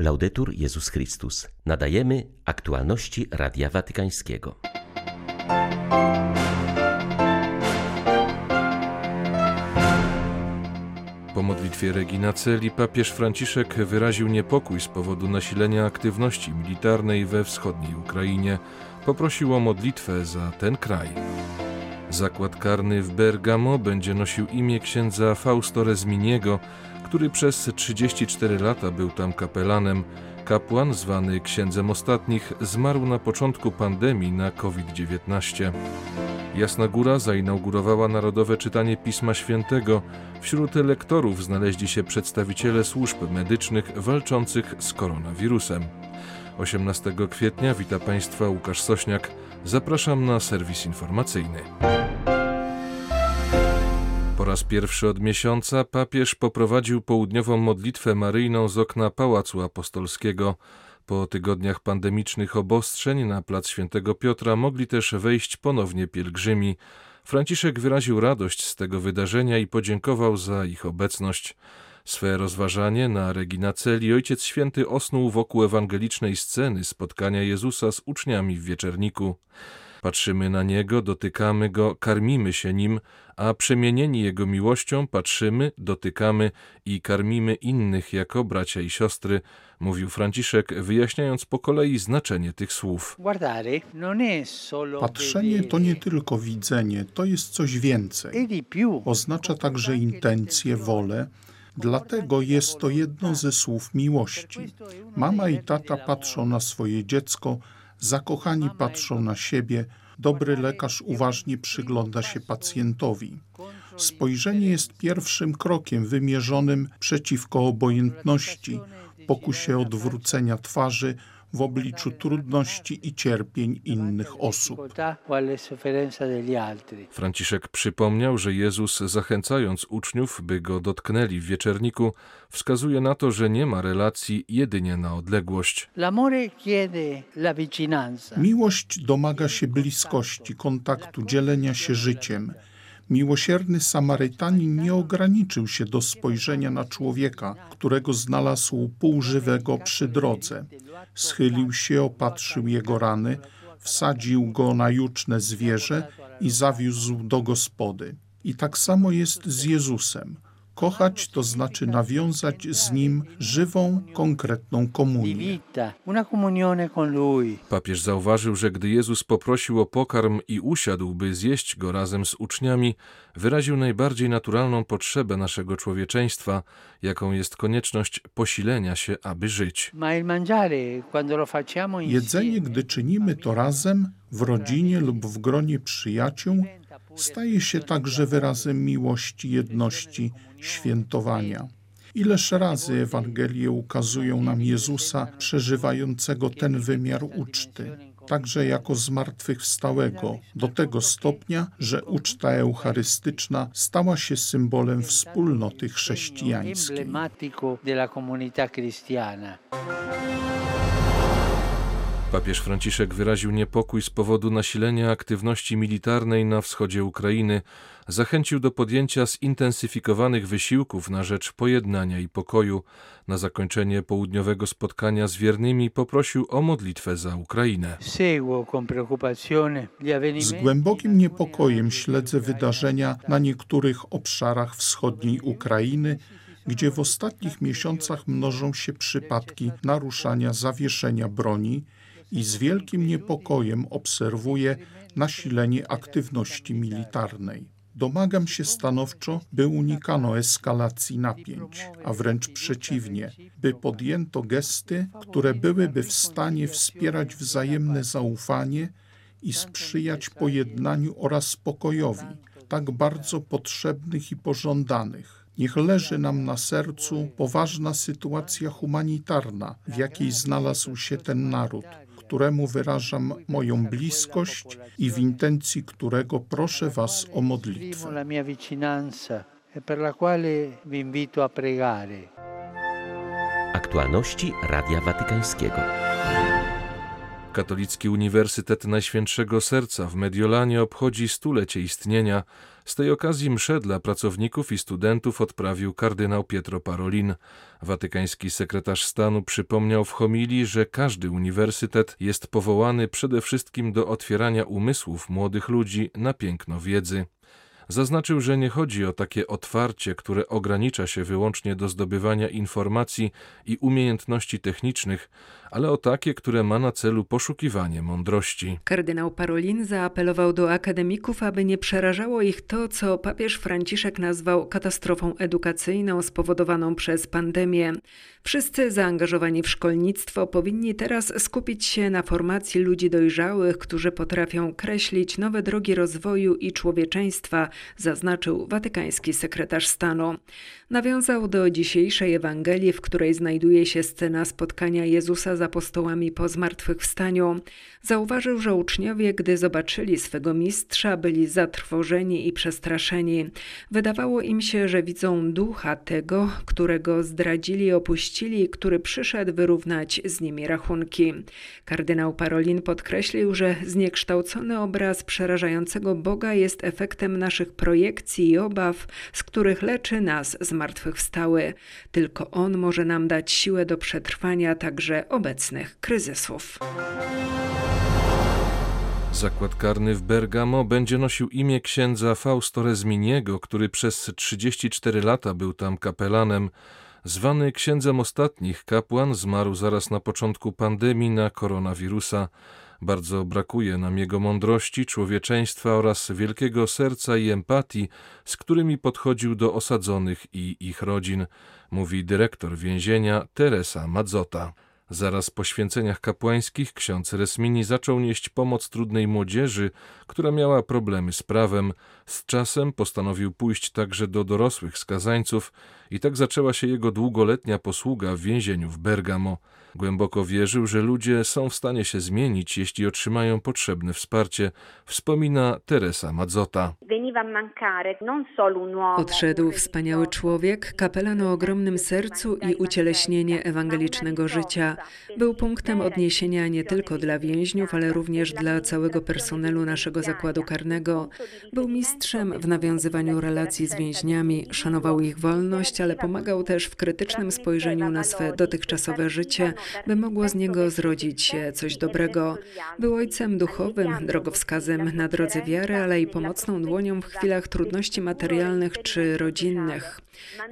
Laudetur Jezus Chrystus. Nadajemy aktualności Radia Watykańskiego. Po modlitwie Regina Celi papież Franciszek wyraził niepokój z powodu nasilenia aktywności militarnej we wschodniej Ukrainie. Poprosił o modlitwę za ten kraj. Zakład karny w Bergamo będzie nosił imię księdza Fausto Rezminiego, który przez 34 lata był tam kapelanem. Kapłan, zwany księdzem ostatnich, zmarł na początku pandemii na COVID-19. Jasna Góra zainaugurowała narodowe czytanie Pisma Świętego. Wśród lektorów znaleźli się przedstawiciele służb medycznych walczących z koronawirusem. 18 kwietnia wita Państwa Łukasz Sośniak. Zapraszam na serwis informacyjny. Po raz pierwszy od miesiąca papież poprowadził południową modlitwę maryjną z okna Pałacu Apostolskiego. Po tygodniach pandemicznych obostrzeń na plac Świętego Piotra mogli też wejść ponownie pielgrzymi. Franciszek wyraził radość z tego wydarzenia i podziękował za ich obecność. Swe rozważanie na Regina Celi Ojciec Święty osnuł wokół ewangelicznej sceny spotkania Jezusa z uczniami w wieczerniku. Patrzymy na Niego, dotykamy Go, karmimy się Nim, a przemienieni Jego miłością patrzymy, dotykamy i karmimy innych jako bracia i siostry, mówił Franciszek, wyjaśniając po kolei znaczenie tych słów. Patrzenie to nie tylko widzenie, to jest coś więcej. Oznacza także intencje, wolę, Dlatego jest to jedno ze słów miłości. Mama i tata patrzą na swoje dziecko, zakochani patrzą na siebie, dobry lekarz uważnie przygląda się pacjentowi. Spojrzenie jest pierwszym krokiem wymierzonym przeciwko obojętności, pokusie odwrócenia twarzy, w obliczu trudności i cierpień innych osób. Franciszek przypomniał, że Jezus, zachęcając uczniów, by go dotknęli w wieczerniku, wskazuje na to, że nie ma relacji jedynie na odległość. Miłość domaga się bliskości, kontaktu, dzielenia się życiem. Miłosierny Samarytanin nie ograniczył się do spojrzenia na człowieka, którego znalazł półżywego przy drodze. Schylił się, opatrzył jego rany, wsadził go na juczne zwierzę i zawiózł do gospody. I tak samo jest z Jezusem. Kochać to znaczy nawiązać z Nim żywą, konkretną komunię. Papież zauważył, że gdy Jezus poprosił o pokarm i usiadł, by zjeść go razem z uczniami, wyraził najbardziej naturalną potrzebę naszego człowieczeństwa, jaką jest konieczność posilenia się, aby żyć. Jedzenie, gdy czynimy to razem, w rodzinie lub w gronie przyjaciół, staje się także wyrazem miłości, jedności, świętowania. Ileż razy Ewangelie ukazują nam Jezusa przeżywającego ten wymiar uczty, także jako zmartwychwstałego, do tego stopnia, że uczta eucharystyczna stała się symbolem wspólnoty chrześcijańskiej. Papież Franciszek wyraził niepokój z powodu nasilenia aktywności militarnej na wschodzie Ukrainy, zachęcił do podjęcia zintensyfikowanych wysiłków na rzecz pojednania i pokoju. Na zakończenie południowego spotkania z wiernymi poprosił o modlitwę za Ukrainę. Z głębokim niepokojem śledzę wydarzenia na niektórych obszarach wschodniej Ukrainy, gdzie w ostatnich miesiącach mnożą się przypadki naruszania zawieszenia broni i z wielkim niepokojem obserwuję nasilenie aktywności militarnej. Domagam się stanowczo, by unikano eskalacji napięć, a wręcz przeciwnie, by podjęto gesty, które byłyby w stanie wspierać wzajemne zaufanie i sprzyjać pojednaniu oraz pokojowi, tak bardzo potrzebnych i pożądanych. Niech leży nam na sercu poważna sytuacja humanitarna, w jakiej znalazł się ten naród któremu wyrażam moją bliskość i w intencji którego proszę Was o modlitwę. Aktualności Radia Watykańskiego. Katolicki Uniwersytet Najświętszego Serca w Mediolanie obchodzi stulecie istnienia. Z tej okazji msze dla pracowników i studentów odprawił kardynał Pietro Parolin. Watykański sekretarz stanu przypomniał w homilii, że każdy uniwersytet jest powołany przede wszystkim do otwierania umysłów młodych ludzi na piękno wiedzy. Zaznaczył, że nie chodzi o takie otwarcie, które ogranicza się wyłącznie do zdobywania informacji i umiejętności technicznych, ale o takie, które ma na celu poszukiwanie mądrości. Kardynał Parolin zaapelował do akademików, aby nie przerażało ich to, co papież Franciszek nazwał katastrofą edukacyjną spowodowaną przez pandemię. Wszyscy zaangażowani w szkolnictwo powinni teraz skupić się na formacji ludzi dojrzałych, którzy potrafią kreślić nowe drogi rozwoju i człowieczeństwa, zaznaczył watykański sekretarz stanu. Nawiązał do dzisiejszej Ewangelii, w której znajduje się scena spotkania Jezusa z apostołami po zmartwychwstaniu. Zauważył, że uczniowie, gdy zobaczyli swego mistrza, byli zatrwożeni i przestraszeni. Wydawało im się, że widzą ducha tego, którego zdradzili i opuścili, który przyszedł wyrównać z nimi rachunki. Kardynał Parolin podkreślił, że zniekształcony obraz przerażającego Boga jest efektem naszych projekcji i obaw, z których leczy nas zmartwychwstały. Tylko On może nam dać siłę do przetrwania także obecnych kryzysów. Zakład karny w Bergamo będzie nosił imię księdza Fausto Rezminiego, który przez 34 lata był tam kapelanem. Zwany księdzem ostatnich, kapłan zmarł zaraz na początku pandemii na koronawirusa. Bardzo brakuje nam jego mądrości, człowieczeństwa oraz wielkiego serca i empatii, z którymi podchodził do osadzonych i ich rodzin, mówi dyrektor więzienia Teresa Madzota. Zaraz po święceniach kapłańskich ksiądz Resmini zaczął nieść pomoc trudnej młodzieży, która miała problemy z prawem. Z czasem postanowił pójść także do dorosłych skazańców i tak zaczęła się jego długoletnia posługa w więzieniu w Bergamo. Głęboko wierzył, że ludzie są w stanie się zmienić, jeśli otrzymają potrzebne wsparcie, wspomina Teresa Mazzota. Odszedł wspaniały człowiek, kapelan o ogromnym sercu i ucieleśnienie ewangelicznego życia. Był punktem odniesienia nie tylko dla więźniów, ale również dla całego personelu naszego zakładu karnego. Był mistrzem w nawiązywaniu relacji z więźniami, szanował ich wolność, ale pomagał też w krytycznym spojrzeniu na swe dotychczasowe życie, by mogło z niego zrodzić się coś dobrego. Był ojcem duchowym, drogowskazem na drodze wiary, ale i pomocną dłonią w chwilach trudności materialnych czy rodzinnych.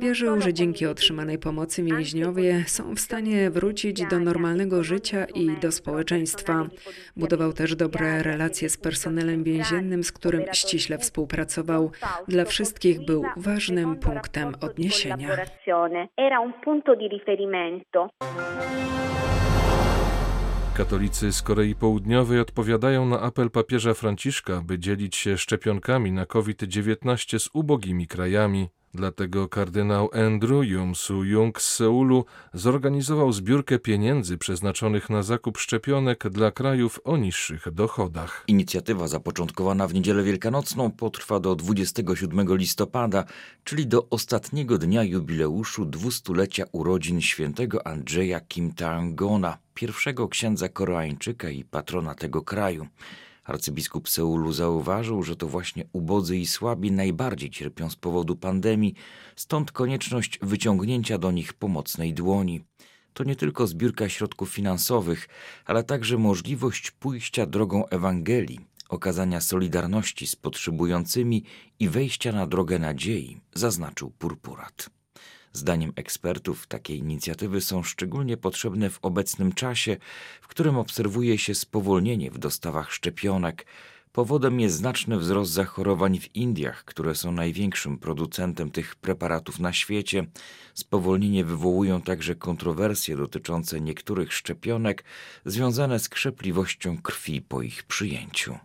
Wierzył, że dzięki otrzymanej pomocy więźniowie są w stanie wrócić do normalnego życia i do społeczeństwa. Budował też dobre relacje z personelem więziennym, z którym ściśle współpracował. Dla wszystkich był ważnym punktem odniesienia. Katolicy z Korei Południowej odpowiadają na apel papieża Franciszka, by dzielić się szczepionkami na COVID-19 z ubogimi krajami. Dlatego kardynał Andrew Su Jung z Seulu zorganizował zbiórkę pieniędzy przeznaczonych na zakup szczepionek dla krajów o niższych dochodach. Inicjatywa zapoczątkowana w niedzielę wielkanocną potrwa do 27 listopada, czyli do ostatniego dnia jubileuszu dwustulecia urodzin świętego Andrzeja Kim Tae-gona, pierwszego księdza koreańczyka i patrona tego kraju. Arcybiskup Seulu zauważył, że to właśnie ubodzy i słabi najbardziej cierpią z powodu pandemii, stąd konieczność wyciągnięcia do nich pomocnej dłoni. To nie tylko zbiórka środków finansowych, ale także możliwość pójścia drogą Ewangelii, okazania solidarności z potrzebującymi i wejścia na drogę nadziei, zaznaczył Purpurat. Zdaniem ekspertów takie inicjatywy są szczególnie potrzebne w obecnym czasie, w którym obserwuje się spowolnienie w dostawach szczepionek. Powodem jest znaczny wzrost zachorowań w Indiach, które są największym producentem tych preparatów na świecie. Spowolnienie wywołują także kontrowersje dotyczące niektórych szczepionek związane z krzepliwością krwi po ich przyjęciu.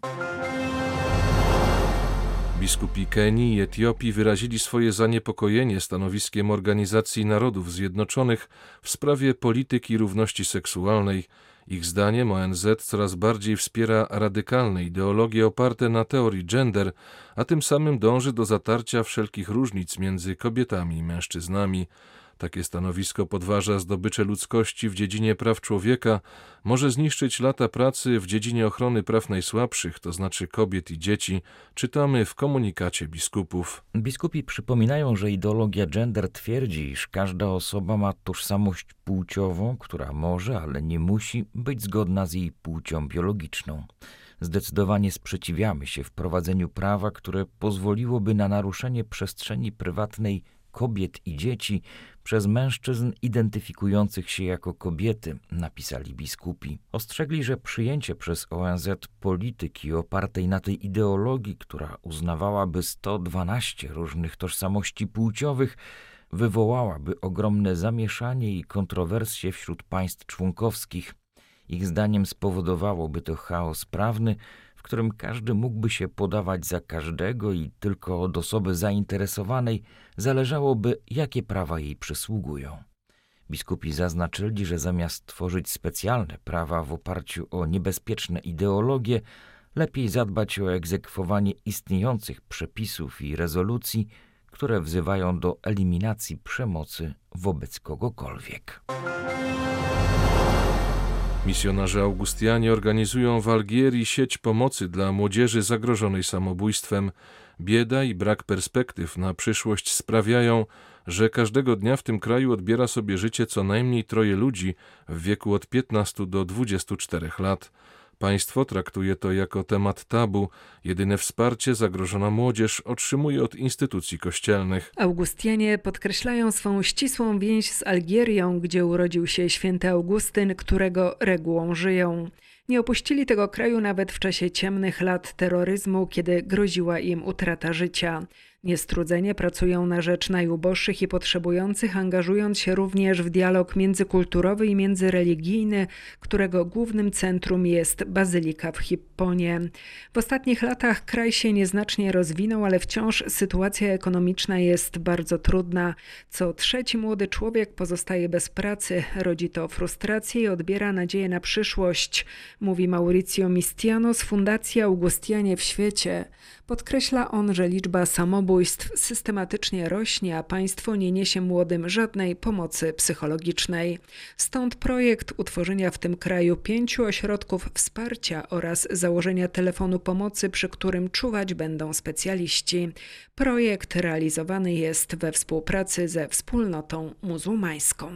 Biskupi Kenii i Etiopii wyrazili swoje zaniepokojenie stanowiskiem Organizacji Narodów Zjednoczonych w sprawie polityki równości seksualnej. Ich zdaniem ONZ coraz bardziej wspiera radykalne ideologie oparte na teorii gender, a tym samym dąży do zatarcia wszelkich różnic między kobietami i mężczyznami. Takie stanowisko podważa zdobycze ludzkości w dziedzinie praw człowieka, może zniszczyć lata pracy w dziedzinie ochrony praw najsłabszych, to znaczy kobiet i dzieci, czytamy w komunikacie biskupów. Biskupi przypominają, że ideologia gender twierdzi, iż każda osoba ma tożsamość płciową, która może, ale nie musi być zgodna z jej płcią biologiczną. Zdecydowanie sprzeciwiamy się wprowadzeniu prawa, które pozwoliłoby na naruszenie przestrzeni prywatnej kobiet i dzieci przez mężczyzn identyfikujących się jako kobiety, napisali biskupi. Ostrzegli, że przyjęcie przez ONZ polityki opartej na tej ideologii, która uznawałaby 112 różnych tożsamości płciowych, wywołałaby ogromne zamieszanie i kontrowersje wśród państw członkowskich. Ich zdaniem spowodowałoby to chaos prawny, w którym każdy mógłby się podawać za każdego i tylko od osoby zainteresowanej zależałoby, jakie prawa jej przysługują. Biskupi zaznaczyli, że zamiast tworzyć specjalne prawa w oparciu o niebezpieczne ideologie, lepiej zadbać o egzekwowanie istniejących przepisów i rezolucji, które wzywają do eliminacji przemocy wobec kogokolwiek. Misjonarze Augustianie organizują w Algierii sieć pomocy dla młodzieży zagrożonej samobójstwem. Bieda i brak perspektyw na przyszłość sprawiają, że każdego dnia w tym kraju odbiera sobie życie co najmniej troje ludzi w wieku od 15 do 24 lat. Państwo traktuje to jako temat tabu. Jedyne wsparcie zagrożona młodzież otrzymuje od instytucji kościelnych. Augustianie podkreślają swą ścisłą więź z Algierią, gdzie urodził się święty Augustyn, którego regułą żyją. Nie opuścili tego kraju nawet w czasie ciemnych lat terroryzmu, kiedy groziła im utrata życia. Niestrudzenie pracują na rzecz najuboższych i potrzebujących, angażując się również w dialog międzykulturowy i międzyreligijny, którego głównym centrum jest Bazylika w Hipponie. W ostatnich latach kraj się nieznacznie rozwinął, ale wciąż sytuacja ekonomiczna jest bardzo trudna. Co trzeci młody człowiek pozostaje bez pracy, rodzi to frustrację i odbiera nadzieję na przyszłość, mówi Mauricio Mistiano z Fundacji Augustianie w świecie. Podkreśla on, że liczba samobójstw systematycznie rośnie, a państwo nie niesie młodym żadnej pomocy psychologicznej. Stąd projekt utworzenia w tym kraju pięciu ośrodków wsparcia oraz założenia telefonu pomocy, przy którym czuwać będą specjaliści. Projekt realizowany jest we współpracy ze wspólnotą muzułmańską.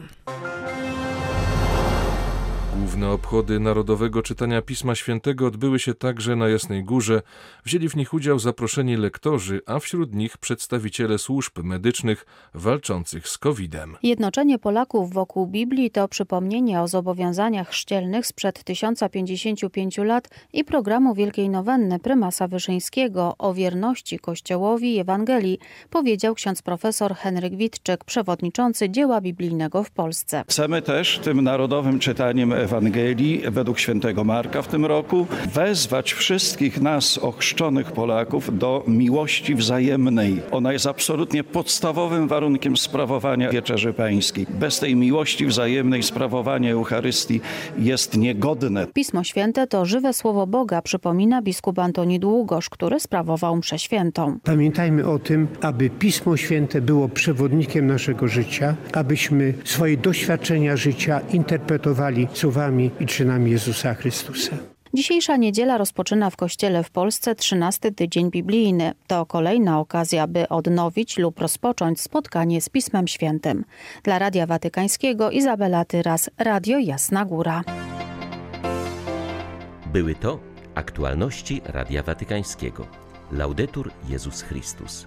Główne obchody Narodowego Czytania Pisma Świętego odbyły się także na Jasnej Górze. Wzięli w nich udział zaproszeni lektorzy, a wśród nich przedstawiciele służb medycznych walczących z COVID-em. Jednoczenie Polaków wokół Biblii to przypomnienie o zobowiązaniach chrzcielnych sprzed 1055 lat i programu Wielkiej Nowenny prymasa Wyszyńskiego o wierności Kościołowi i Ewangelii, powiedział ksiądz profesor Henryk Witczyk, przewodniczący dzieła biblijnego w Polsce. Chcemy też tym narodowym czytaniem Ewangelii według świętego Marka w tym roku, wezwać wszystkich nas, ochrzczonych Polaków, do miłości wzajemnej. Ona jest absolutnie podstawowym warunkiem sprawowania wieczerzy pańskiej. Bez tej miłości wzajemnej sprawowanie Eucharystii jest niegodne. Pismo Święte to żywe słowo Boga, przypomina biskup Antoni Długosz, który sprawował mszę świętą. Pamiętajmy o tym, aby Pismo Święte było przewodnikiem naszego życia, abyśmy swoje doświadczenia życia interpretowali słowami słowami i czynami Jezusa Chrystusa. Dzisiejsza niedziela rozpoczyna w Kościele w Polsce 13 tydzień biblijny. To kolejna okazja, by odnowić lub rozpocząć spotkanie z Pismem Świętym. Dla Radia Watykańskiego Izabela Tyras, Radio Jasna Góra. Były to aktualności Radia Watykańskiego. Laudetur Jezus Chrystus.